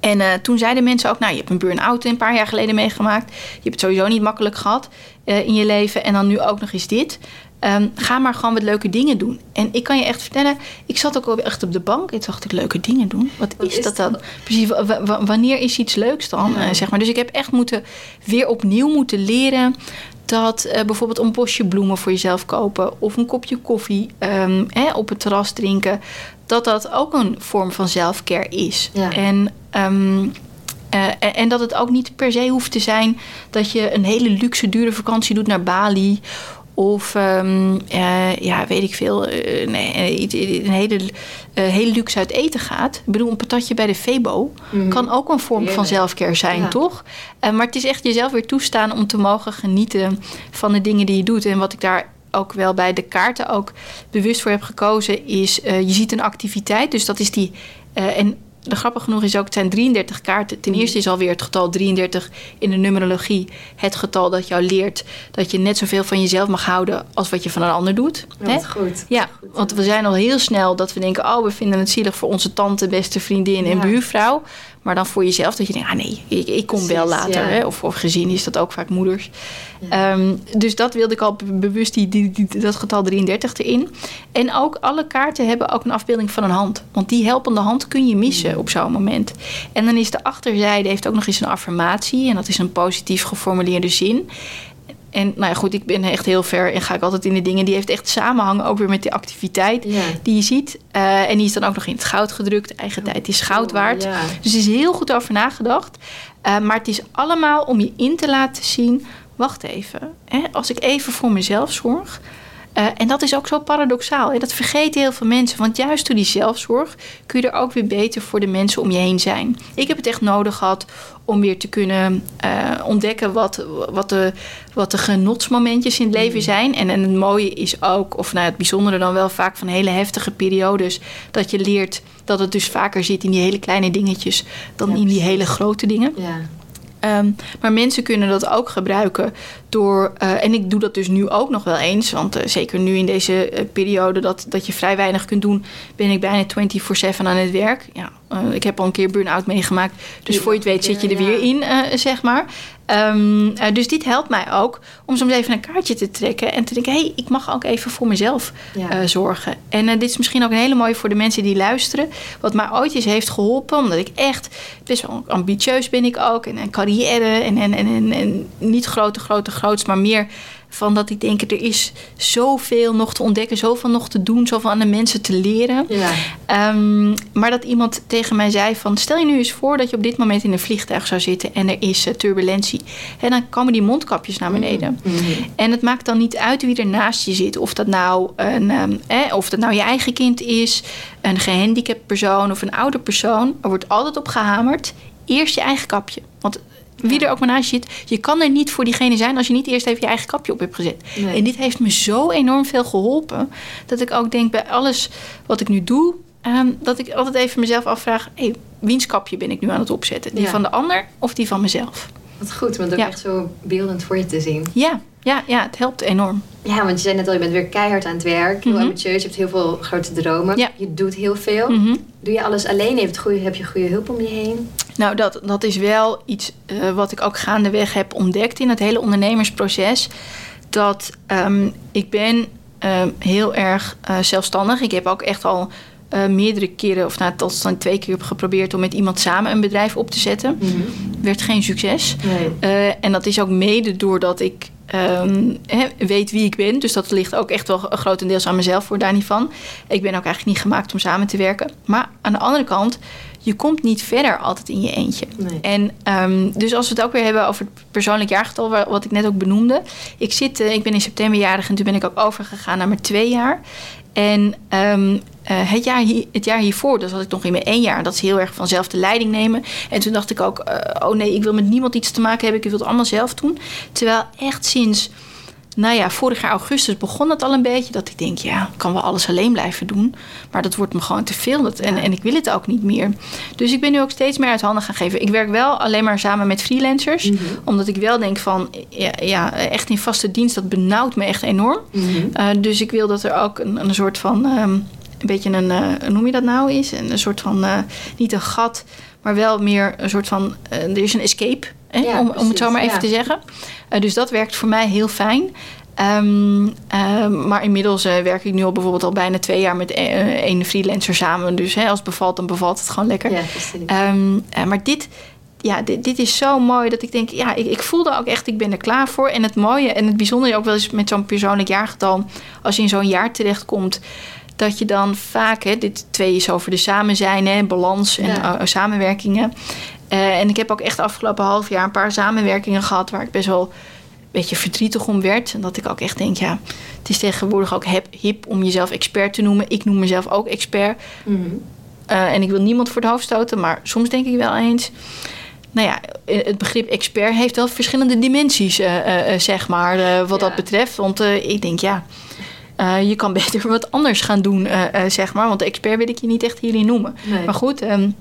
En uh, toen zeiden mensen ook, nou, je hebt een burn-out een paar jaar geleden meegemaakt. Je hebt het sowieso niet makkelijk gehad uh, in je leven. En dan nu ook nog eens dit. Um, ga maar gewoon wat leuke dingen doen. En ik kan je echt vertellen, ik zat ook echt op de bank en dacht ik, leuke dingen doen? Wat, wat is, is, dat dan? Precies, wanneer is iets leuks dan? Ja. Uh, zeg maar. Dus ik heb echt moeten, weer opnieuw moeten leren dat uh, bijvoorbeeld een bosje bloemen voor jezelf kopen of een kopje koffie um, hè, op het terras drinken, dat dat ook een vorm van zelfcare is. Ja. En um, Uh, en dat het ook niet per se hoeft te zijn dat je een hele luxe, dure vakantie doet naar Bali. Of um, uh, ja, weet ik veel, uh, nee, een hele, uh, heel luxe uit eten gaat. Ik bedoel, een patatje bij de Febo mm. kan ook een vorm Heerlijk. van zelfcare zijn, ja. toch? maar het is echt jezelf weer toestaan om te mogen genieten van de dingen die je doet. En wat ik daar ook wel bij de kaarten ook bewust voor heb gekozen, is je ziet een activiteit. Dus dat is die. en de grappig genoeg is ook, het zijn 33 kaarten. Ten eerste is alweer het getal 33 in de numerologie het getal dat jou leert dat je net zoveel van jezelf mag houden als wat je van een ander doet. Ja, is goed. Ja, goed, want we zijn al heel snel dat we denken, oh, we vinden het zielig voor onze tante, beste vriendin en Ja. buurvrouw. Maar dan voor jezelf dat je denkt, ah nee, ik, ik kom wel later. ja. Hè? Of, of gezien is dat ook vaak moeders. Ehm, dus dat wilde ik al be- bewust, die, die, die- dat getal 33 erin. En ook alle kaarten hebben ook een afbeelding van een hand. Want die helpende hand kun je missen op zo'n moment. En dan is de achterzijde heeft ook nog eens een affirmatie. En dat is een positief geformuleerde zin. En nou ja, goed, ik ben echt heel ver en ga ik altijd in de dingen. Die heeft echt samenhang ook weer met die activiteit Ja. die je ziet. Eh, en die is dan ook nog in het goud gedrukt. Eigen tijd is goud waard. Ja. Dus er is heel goed over nagedacht. Eh, maar het is allemaal om je in te laten zien... wacht even, hè, als ik even voor mezelf zorg... eh, en dat is ook zo paradoxaal. Hè? Dat vergeten heel veel mensen. Want juist door die zelfzorg kun je er ook weer beter voor de mensen om je heen zijn. Ik heb het echt nodig gehad om weer te kunnen eh, ontdekken wat, wat, de, wat de genotsmomentjes in het leven zijn. En, en het mooie is ook, of nou, het bijzondere dan wel vaak van hele heftige periodes, dat je leert dat het dus vaker zit in die hele kleine dingetjes dan Ja, in die hele grote dingen. Ja. Ehm, maar mensen kunnen dat ook gebruiken door. eh, en ik doe dat dus nu ook nog wel eens. Want eh, zeker nu in deze eh, periode dat, dat je vrij weinig kunt doen, ben ik bijna 24-7 aan het werk. Ja, ik heb al een keer burn-out meegemaakt. Dus Ja, voor je het weet zit je er ja. weer in, zeg maar. Ehm, eh, dus dit helpt mij ook om soms even een kaartje te trekken en te denken: hé, hey, ik mag ook even voor mezelf Ja. zorgen. En dit is misschien ook een hele mooie voor de mensen die luisteren. Wat mij ooit eens heeft geholpen, omdat ik echt best wel ambitieus ben ik ook. En een carrière en, en, en, en, en niet grote, grote, groots, maar meer van dat ik denk, er is zoveel nog te ontdekken, zoveel nog te doen, zoveel aan de mensen te leren. Ja. Ehm, maar dat iemand tegen mij zei van... stel je nu eens voor dat je op dit moment in een vliegtuig zou zitten... en er is eh, turbulentie. En dan komen die mondkapjes naar beneden. Mhm. En het maakt dan niet uit wie er naast je zit. Of dat nou, een, ehm, eh, of dat nou je eigen kind is... een gehandicapt persoon of een oude persoon. Er wordt altijd op gehamerd. Eerst je eigen kapje. Want wie er ook maar naast je zit... je kan er niet voor diegene zijn... als je niet eerst even je eigen kapje op hebt gezet. Nee. En dit heeft me zo enorm veel geholpen... dat ik ook denk bij alles wat ik nu doe... ehm, dat ik altijd even mezelf afvraag... Hey, wiens kapje ben ik nu aan het opzetten? Die Ja. van de ander of die van mezelf? Wat goed, want ook Ja. echt zo beeldend voor je te zien. Ja, ja, ja het helpt enorm. Ja, want je zei net al, je bent weer keihard aan het werk. Heel Mhm. ambitieus, je hebt heel veel grote dromen. Ja. Je doet heel veel. Mhm. Doe je alles alleen? Heb je, goede, heb je goede hulp om je heen? Nou, dat, dat is wel iets eh, wat ik ook gaandeweg heb ontdekt in het hele ondernemersproces. Dat ehm, ik ben ehm, heel erg eh, zelfstandig. Ik heb ook echt al eh, meerdere keren, of nou, tot dan twee keer heb geprobeerd om met iemand samen een bedrijf op te zetten. Werd geen succes. Nee. Eh, en dat is ook mede doordat ik ehm, weet wie ik ben. Dus dat ligt ook echt wel grotendeels aan mezelf, voor daar niet van. Ik ben ook eigenlijk niet gemaakt om samen te werken. Maar aan de andere kant, je komt niet verder altijd in je eentje. Nee. En ehm, dus als we het ook weer hebben over het persoonlijk jaargetal, wa- wat ik net ook benoemde. Ik, zit, eh, ik ben in september jarig en toen ben ik ook overgegaan naar mijn twee jaar. En ehm, eh, het, jaar het jaar hiervoor, dus had ik nog in mijn één jaar. Dat is heel erg vanzelf de leiding nemen. En toen dacht ik ook, eh, oh nee, ik wil met niemand iets te maken hebben. Ik wil het allemaal zelf doen. Terwijl echt sinds, nou ja, vorig jaar augustus begon het al een beetje. Dat ik denk, ja, ik kan wel alles alleen blijven doen. Maar dat wordt me gewoon te veel. Dat, en, en ik wil het ook niet meer. Dus ik ben nu ook steeds meer uit handen gaan geven. Ik werk wel alleen maar samen met freelancers. Mhm. Omdat ik wel denk van, ja, ja, echt in vaste dienst, dat benauwt me echt enorm. Mhm. Uh, dus ik wil dat er ook een, een soort van, um, een beetje een, uh, hoe noem je dat nou is? Een, een soort van, uh, niet een gat, maar wel meer een soort van, uh, er is een escape, hè? Ja, om, om het zo maar even ja. te zeggen. Uh, dus dat werkt voor mij heel fijn. Um, maar inmiddels uh, werk ik nu al bijvoorbeeld al bijna twee jaar met één freelancer samen. Dus hè, als het bevalt, dan bevalt het gewoon lekker. Ja, um, maar dit, ja, dit, dit, is zo mooi dat ik denk, ja, ik, ik voelde ook echt, ik ben er klaar voor. En het mooie en het bijzondere ook wel eens met zo'n persoonlijk jaargetal, als je in zo'n jaar terechtkomt, dat je dan vaak, hè, dit twee is over de samen zijn, hè, balans en Ja. uh, samenwerkingen. Uh, en ik heb ook echt afgelopen half jaar een paar samenwerkingen gehad waar ik best wel een beetje verdrietig om werd. En dat ik ook echt denk, ja, het is tegenwoordig ook hip, hip om jezelf expert te noemen. Ik noem mezelf ook expert. Mhm. Uh, en ik wil niemand voor het hoofd stoten, maar soms denk ik wel eens. Nou ja, het begrip expert heeft wel verschillende dimensies, uh, zeg maar, wat Ja. dat betreft. Want ik denk, ja, je kan beter wat anders gaan doen, zeg maar. Want de expert wil ik je niet echt hierin noemen. Nee. Maar goed, um,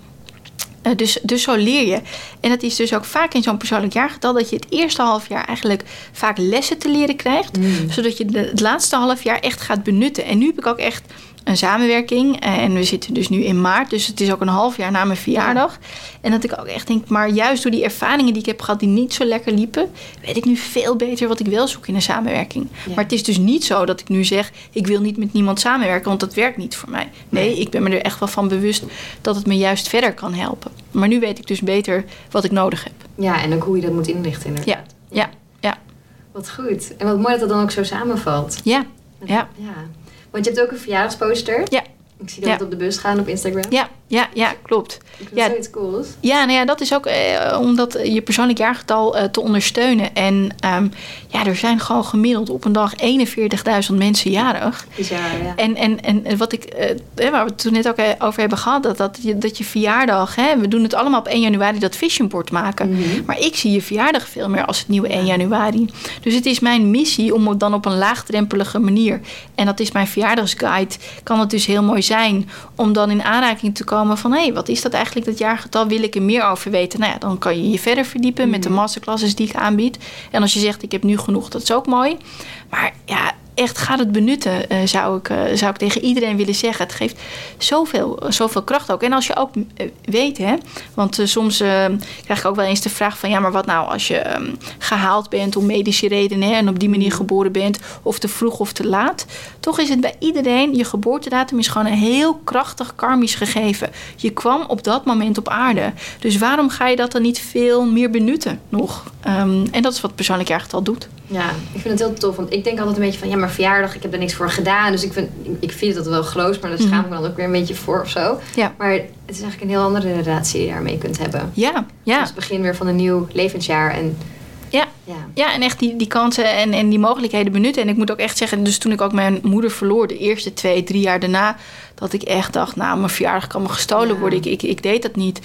Eh, dus, dus zo leer je. En dat is dus ook vaak in zo'n persoonlijk jaargetal dat je het eerste half jaar eigenlijk vaak lessen te leren krijgt, Mm. zodat je de, het laatste half jaar echt gaat benutten. En nu heb ik ook echt een samenwerking eh, en we zitten dus nu in maart, dus het is ook een half jaar na mijn verjaardag. En dat ik ook echt denk, maar juist door die ervaringen die ik heb gehad die niet zo lekker liepen, weet ik nu veel beter wat ik wel zoek in een samenwerking. Ja. Maar het is dus niet zo dat ik nu zeg, ik wil niet met niemand samenwerken, want dat werkt niet voor mij. Nee, Nee. ik ben me er echt wel van bewust dat het me juist verder kan helpen. Maar nu weet ik dus beter wat ik nodig heb. Ja, en ook hoe je dat moet inrichten inderdaad. Ja, ja, ja, Wat goed. En wat mooi dat het dan ook zo samenvalt. ja, ja, ja. Want je hebt ook een verjaardagsposter. Ja. Ik zie dat Ja. op de bus gaan op Instagram. ja, ja, ja klopt. Ja. het zoiets cools. Ja, nou ja, dat is ook eh, om dat, eh, je persoonlijk jaargetal eh, te ondersteunen. En ehm, ja, er zijn gewoon gemiddeld op een dag 41.000 mensen jarig. Bizar, ja. En, en, en wat ik, eh, waar we het toen net ook eh, over hebben gehad, dat, dat, je, dat je verjaardag, hè, we doen het allemaal op 1 januari dat visionboard maken. Mhm. Maar ik zie je verjaardag veel meer als het nieuwe 1 januari. Dus het is mijn missie om het dan op een laagdrempelige manier, en dat is mijn verjaardagsguide, kan het dus heel mooi zijn om dan in aanraking te komen van hé, hey, wat is dat eigenlijk, dat jaargetal? Wil ik er meer over weten? Nou ja, dan kan je je verder verdiepen met de masterclasses die ik aanbied. En als je zegt ik heb nu genoeg, dat is ook mooi. Maar ja, echt gaat het benutten, eh, zou, ik, eh, zou ik tegen iedereen willen zeggen. Het geeft zoveel, zoveel kracht ook. En als je ook eh, weet, hè, want soms krijg ik ook wel eens de vraag van... ja, maar wat nou als je ehm, gehaald bent om medische redenen... Hè, en op die manier geboren bent, of te vroeg of te laat. Toch is het bij iedereen, je geboortedatum is gewoon een heel krachtig karmisch gegeven. Je kwam op dat moment op aarde. Dus waarom ga je dat dan niet veel meer benutten nog? Ehm, en dat is wat persoonlijk jaargetal doet. Ja, ik vind het heel tof. Want ik denk altijd een beetje van... Ja, maar verjaardag, ik heb er niks voor gedaan. Dus ik vind, ik vind dat wel gloos. Maar daar schaam ik me dan ook weer een beetje voor of zo. Ja. Maar het is eigenlijk een heel andere relatie die je daarmee kunt hebben. Ja, ja. Dus het begin weer van een nieuw levensjaar. En Ja. ja, Ja, en echt die, die kansen en, en die mogelijkheden benutten. En ik moet ook echt zeggen, dus toen ik ook mijn moeder verloor, de eerste twee, drie jaar daarna, dat ik echt dacht, nou, mijn verjaardag kan me gestolen Ja. worden. Ik, ik, ik deed dat niet.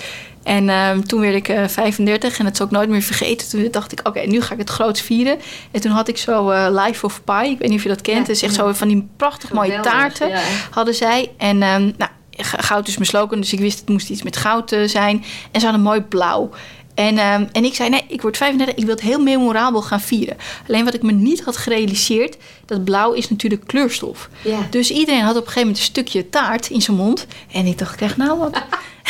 En ehm, toen werd ik eh, 35 en dat zal ik nooit meer vergeten. Toen dacht ik, oké, nu ga ik het groots vieren. En toen had ik zo eh, Life of Pie, ik weet niet of je dat kent. Ja, Het is echt ja. zo van die prachtig mooie taarten ja. hadden zij. En ehm, nou, goud is mijn slogan, dus ik wist het moest iets met goud eh, zijn. En ze hadden mooi blauw. En, ehm, en ik zei, nee, ik word 35, ik wil het heel memorabel gaan vieren. Alleen wat ik me niet had gerealiseerd, dat blauw is natuurlijk kleurstof. Dus iedereen had op een gegeven moment een stukje taart in zijn mond. En ik dacht, krijg nou wat.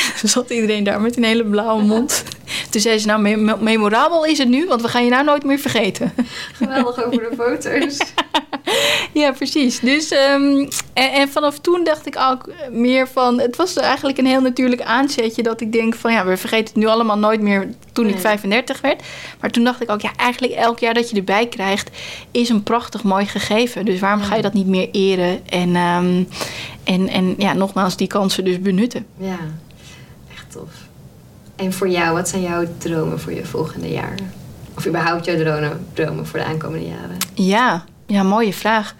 Zat iedereen daar met een hele blauwe mond. Toen zei ze, nou, me- me- memorabel is het nu, want we gaan je nou nooit meer vergeten. Geweldig over de foto's. Ja, precies. Dus, ehm, en, en vanaf toen dacht ik ook meer van... Het was eigenlijk een heel natuurlijk aanzetje dat ik denk van... Ja, we vergeten het nu allemaal nooit meer toen ik Nee. 35 werd. Maar toen dacht ik ook, ja, eigenlijk elk jaar dat je erbij krijgt... is een prachtig mooi gegeven. Dus waarom ga je dat niet meer eren? En, ehm, en, en ja, nogmaals, die kansen dus benutten. Ja, tof. En voor jou, wat zijn jouw dromen voor je volgende jaar? Of überhaupt jouw dromen, dromen voor de aankomende jaren? Ja, ja, mooie vraag.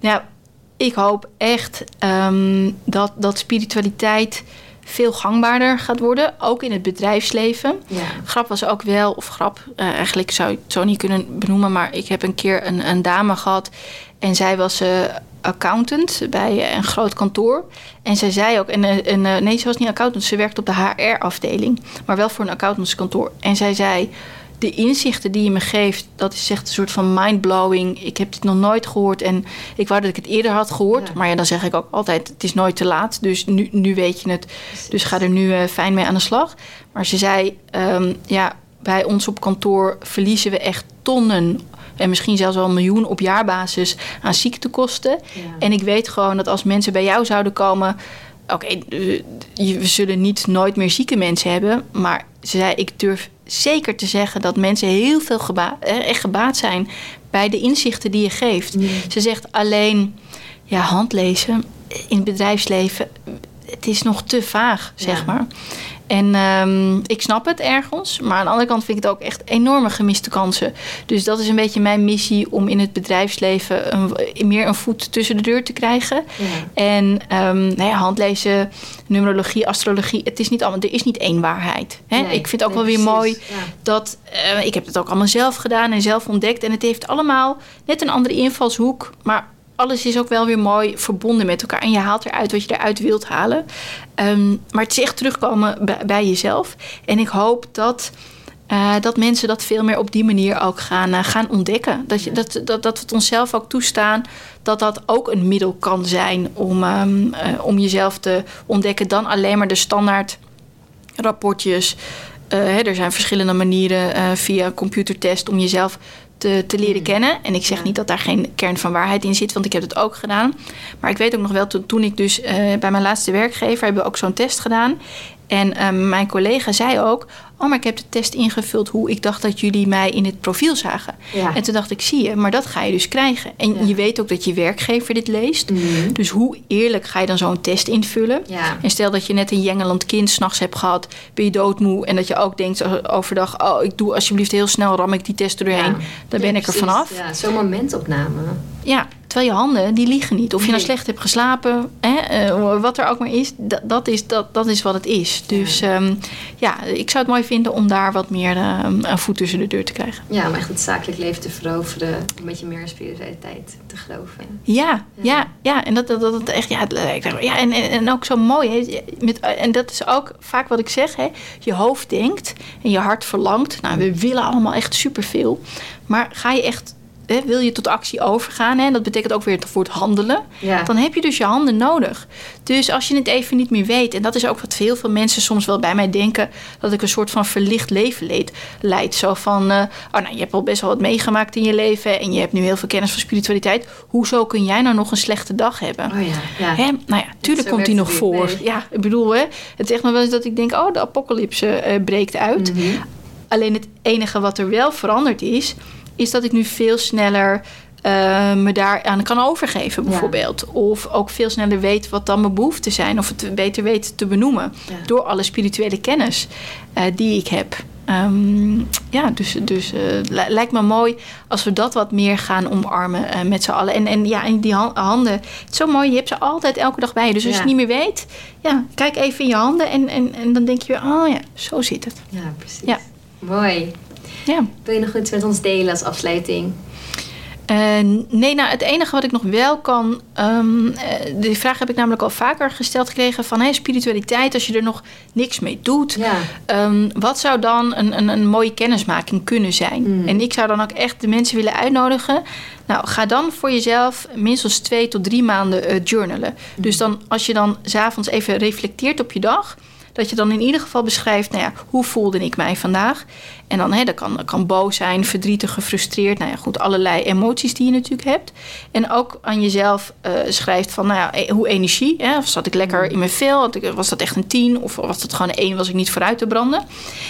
Ja, ik hoop echt ehm, dat, dat spiritualiteit veel gangbaarder gaat worden, ook in het bedrijfsleven. Ja. Grap was ook wel, of grap, eh, eigenlijk zou je het zo niet kunnen benoemen, maar ik heb een keer een, een dame gehad en zij was eh, accountant bij een groot kantoor. En zij zei ook, en, eh, en, eh, nee, ze was niet accountant, ze werkte op de HR-afdeling, maar wel voor een accountantskantoor. En zij zei, de inzichten die je me geeft, dat is echt een soort van mindblowing. Ik heb dit nog nooit gehoord en ik wou dat ik het eerder had gehoord. Ja. Maar ja, dan zeg ik ook altijd, het is nooit te laat. Dus nu, nu weet je het. Dus ga er nu eh, fijn mee aan de slag. Maar ze zei, ehm, ja, bij ons op kantoor verliezen we echt tonnen... en misschien zelfs wel een miljoen op jaarbasis aan ziektekosten. Ja. En ik weet gewoon dat als mensen bij jou zouden komen... oké, eh, we zullen niet nooit meer zieke mensen hebben... maar ze zei, ik durf zeker te zeggen dat mensen heel veel geba eh, echt gebaat zijn... bij de inzichten die je geeft. Ja. Ze zegt alleen, ja, handlezen in het bedrijfsleven... het is nog te vaag, zeg Ja. maar. En ehm, ik snap het ergens, maar aan de andere kant vind ik het ook echt enorme gemiste kansen. Dus dat is een beetje mijn missie om in het bedrijfsleven een, meer een voet tussen de deur te krijgen. Ja. En ehm, nou ja, handlezen, numerologie, astrologie, het is niet allemaal, er is niet één waarheid. Hè? Nee, ik vind het ook nee, wel weer mooi. Ja. dat eh, ik heb het ook allemaal zelf gedaan en zelf ontdekt. En het heeft allemaal net een andere invalshoek, maar alles is ook wel weer mooi verbonden met elkaar. En je haalt eruit wat je eruit wilt halen. Ehm, maar het is echt terugkomen bij, bij jezelf. En ik hoop dat uh, dat mensen dat veel meer op die manier ook gaan, uh, gaan ontdekken. Dat, je, dat, dat, dat we het onszelf ook toestaan dat dat ook een middel kan zijn om, um, uh, om jezelf te ontdekken. Dan alleen maar de standaard rapportjes. Hè, er zijn verschillende manieren via computertest om jezelf te, te leren kennen. En ik zeg niet dat daar geen kern van waarheid in zit, want ik heb het ook gedaan. Maar ik weet ook nog wel, toen, toen ik dus bij mijn laatste werkgever hebben we ook zo'n test gedaan. En uh, mijn collega zei ook: Oh, maar ik heb de test ingevuld hoe ik dacht dat jullie mij in het profiel zagen. Ja. En toen dacht ik: Zie je, maar dat ga je dus krijgen. En ja. je weet ook dat je werkgever dit leest. Mm -hmm. Dus hoe eerlijk ga je dan zo'n test invullen? Ja. En stel dat je net een jengelend kind s'nachts hebt gehad, ben je doodmoe. En dat je ook denkt overdag: Oh, ik doe alsjeblieft heel snel, ram ik die test er doorheen. Dan ben ik er vanaf. Ja, zo'n momentopname. Ja, terwijl je handen, die liegen niet. Of je nou slecht hebt geslapen, hè, uh, wat er ook maar is, dat, is, dat, dat is wat het is. Dus ja. Um, ja, ik zou het mooi vinden om daar wat meer uh, een voet tussen de deur te krijgen. Ja, om echt het zakelijk leven te veroveren, een beetje meer spiritualiteit te geloven. Ja, ja, ja. ja. En dat, dat, dat echt, ja, ja en, en, en ook zo mooi. Hè, met, en dat is ook vaak wat ik zeg, hè, je hoofd denkt en je hart verlangt. Nou, we willen allemaal echt superveel. Maar ga je echt Hè, wil je tot actie overgaan, hè, dat betekent ook weer voor het handelen, ja. dan heb je dus je handen nodig. Dus als je het even niet meer weet, en dat is ook wat heel veel mensen soms wel bij mij denken, dat ik een soort van verlicht leven leid. leid. Zo van, uh, oh nou, je hebt al best wel wat meegemaakt in je leven en je hebt nu heel veel kennis van spiritualiteit. Hoezo kun jij nou nog een slechte dag hebben? Oh ja, ja. Hè? Nou ja, tuurlijk komt die nog voor. Ja, ik bedoel, hè, het is echt nog wel eens dat ik denk, oh, de apocalypse uh, breekt uit. Mhm. Alleen het enige wat er wel veranderd is, is dat ik nu veel sneller uh, me daaraan kan overgeven, bijvoorbeeld. Ja. Of ook veel sneller weet wat dan mijn behoeften zijn, of het beter weet te benoemen. Ja. Door alle spirituele kennis uh, die ik heb. Um, ja, dus, dus uh, lijkt me mooi als we dat wat meer gaan omarmen met z'n allen. En, en ja, en die handen, het is zo mooi, je hebt ze altijd elke dag bij je. Dus als Ja. je het niet meer weet, ja, kijk even in je handen en, en, en dan denk je weer, oh ja, zo zit het. Ja, precies. Ja. Mooi. Ja. Wil je nog iets met ons delen als afsluiting? Uh, nee, nou, het enige wat ik nog wel kan. Um, uh, die vraag heb ik namelijk al vaker gesteld gekregen: van hey, spiritualiteit, als je er nog niks mee doet, Ja. um, wat zou dan een, een, een mooie kennismaking kunnen zijn? Mm. En ik zou dan ook echt de mensen willen uitnodigen. Nou, ga dan voor jezelf minstens twee tot drie maanden uh, journalen. Mm. Dus dan, als je dan s'avonds even reflecteert op je dag dat je dan in ieder geval beschrijft, nou ja, hoe voelde ik mij vandaag? En dan, hè, dat kan, dat kan boos zijn, verdrietig, gefrustreerd. Nou ja, goed, allerlei emoties die je natuurlijk hebt. En ook aan jezelf uh, schrijft van, nou ja, hoe energie. Hè? Zat ik lekker in mijn vel? Was dat echt een tien? Of was dat gewoon een één, was ik niet vooruit te branden?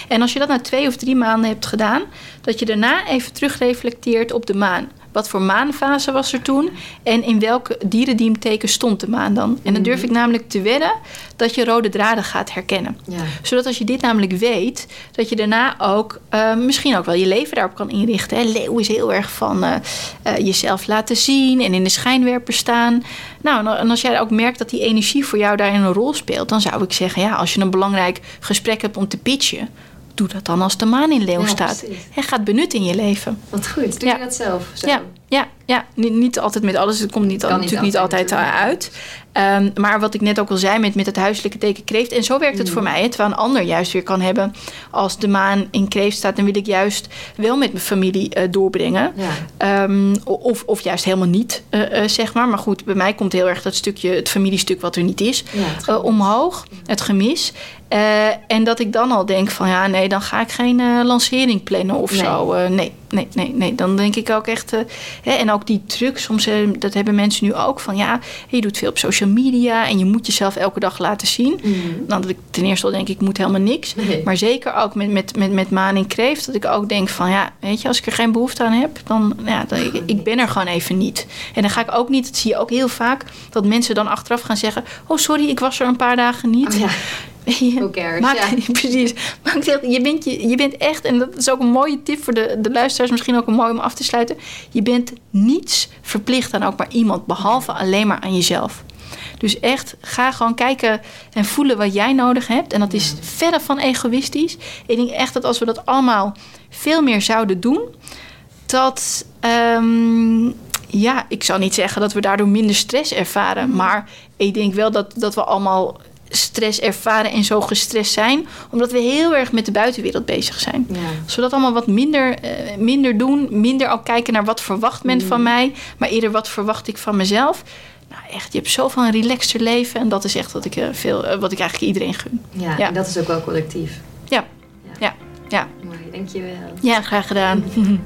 En als je dat na twee of drie maanden hebt gedaan, dat je daarna even terugreflecteert op de maan. Wat voor maanfase was er toen? En in welke dierendiemteken stond de maan dan? En dan durf ik namelijk te wedden dat je rode draden gaat herkennen. Ja. Zodat als je dit namelijk weet, dat je daarna ook uh, misschien ook wel je leven daarop kan inrichten. Hè? Leeuw is heel erg van uh, uh, jezelf laten zien en in de schijnwerper staan. Nou, en als jij ook merkt dat die energie voor jou daarin een rol speelt, dan zou ik zeggen, ja, als je een belangrijk gesprek hebt om te pitchen, doe dat dan als de maan in leeuw Ja, staat. En gaat benutten in je leven. Wat goed. Doe Ja. je dat zelf? Zo? Ja, ja, ja. Niet, niet altijd met alles. Het komt niet, natuurlijk niet altijd uh, uit. Um, maar wat ik net ook al zei met, met het huiselijke teken kreeft. En zo werkt het Mm. voor mij. Hè, terwijl een ander juist weer kan hebben. Als de maan in kreeft staat, dan wil ik juist wel met mijn familie uh, doorbrengen. Ja. Um, of, of juist helemaal niet, uh, uh, zeg maar. Maar goed, bij mij komt heel erg dat stukje, het familiestuk wat er niet is, Ja, het gemis. omhoog. Het gemis. En dat ik dan al denk van ja, nee, dan ga ik geen lancering plannen of Nee. zo. Nee, nee, nee, nee. Dan denk ik ook echt. uh, hè, en ook die druk, soms uh, dat hebben mensen nu ook van ja, je doet veel op social media en je moet jezelf elke dag laten zien. Mhm. Dan dat ik ten eerste al denk ik, moet helemaal niks. Maar zeker ook met, met, met, met maan in kreeft, dat ik ook denk van ja, weet je, als ik er geen behoefte aan heb, dan ja, dan, ik, ik ben er gewoon even niet. En dan ga ik ook niet, dat zie je ook heel vaak, dat mensen dan achteraf gaan zeggen: Oh, sorry, ik was er een paar dagen niet. Oh, ja. Who cares, maakt- ja. Precies. Je bent, je, je bent echt, en dat is ook een mooie tip voor de, de luisteraars, misschien ook een mooi om af te sluiten. Je bent niets verplicht aan ook maar iemand, behalve alleen maar aan jezelf. Dus echt, ga gewoon kijken en voelen wat jij nodig hebt. En dat is verre van egoïstisch. Ik denk echt dat als we dat allemaal veel meer zouden doen, dat, ehm, ja, ik zou niet zeggen dat we daardoor minder stress ervaren. Maar ik denk wel dat, dat we allemaal stress ervaren en zo gestrest zijn. Omdat we heel erg met de buitenwereld bezig zijn. Ja. Als we dat allemaal wat minder, eh, minder doen. Minder ook kijken naar wat verwacht men van mij. Maar eerder wat verwacht ik van mezelf. Nou echt, je hebt zoveel een relaxter leven. En dat is echt wat ik, eh, veel, eh, wat ik eigenlijk iedereen gun. Ja, Ja. en dat is ook wel collectief. Ja, ja, ja. Mooi, dankjewel. Ja, graag gedaan.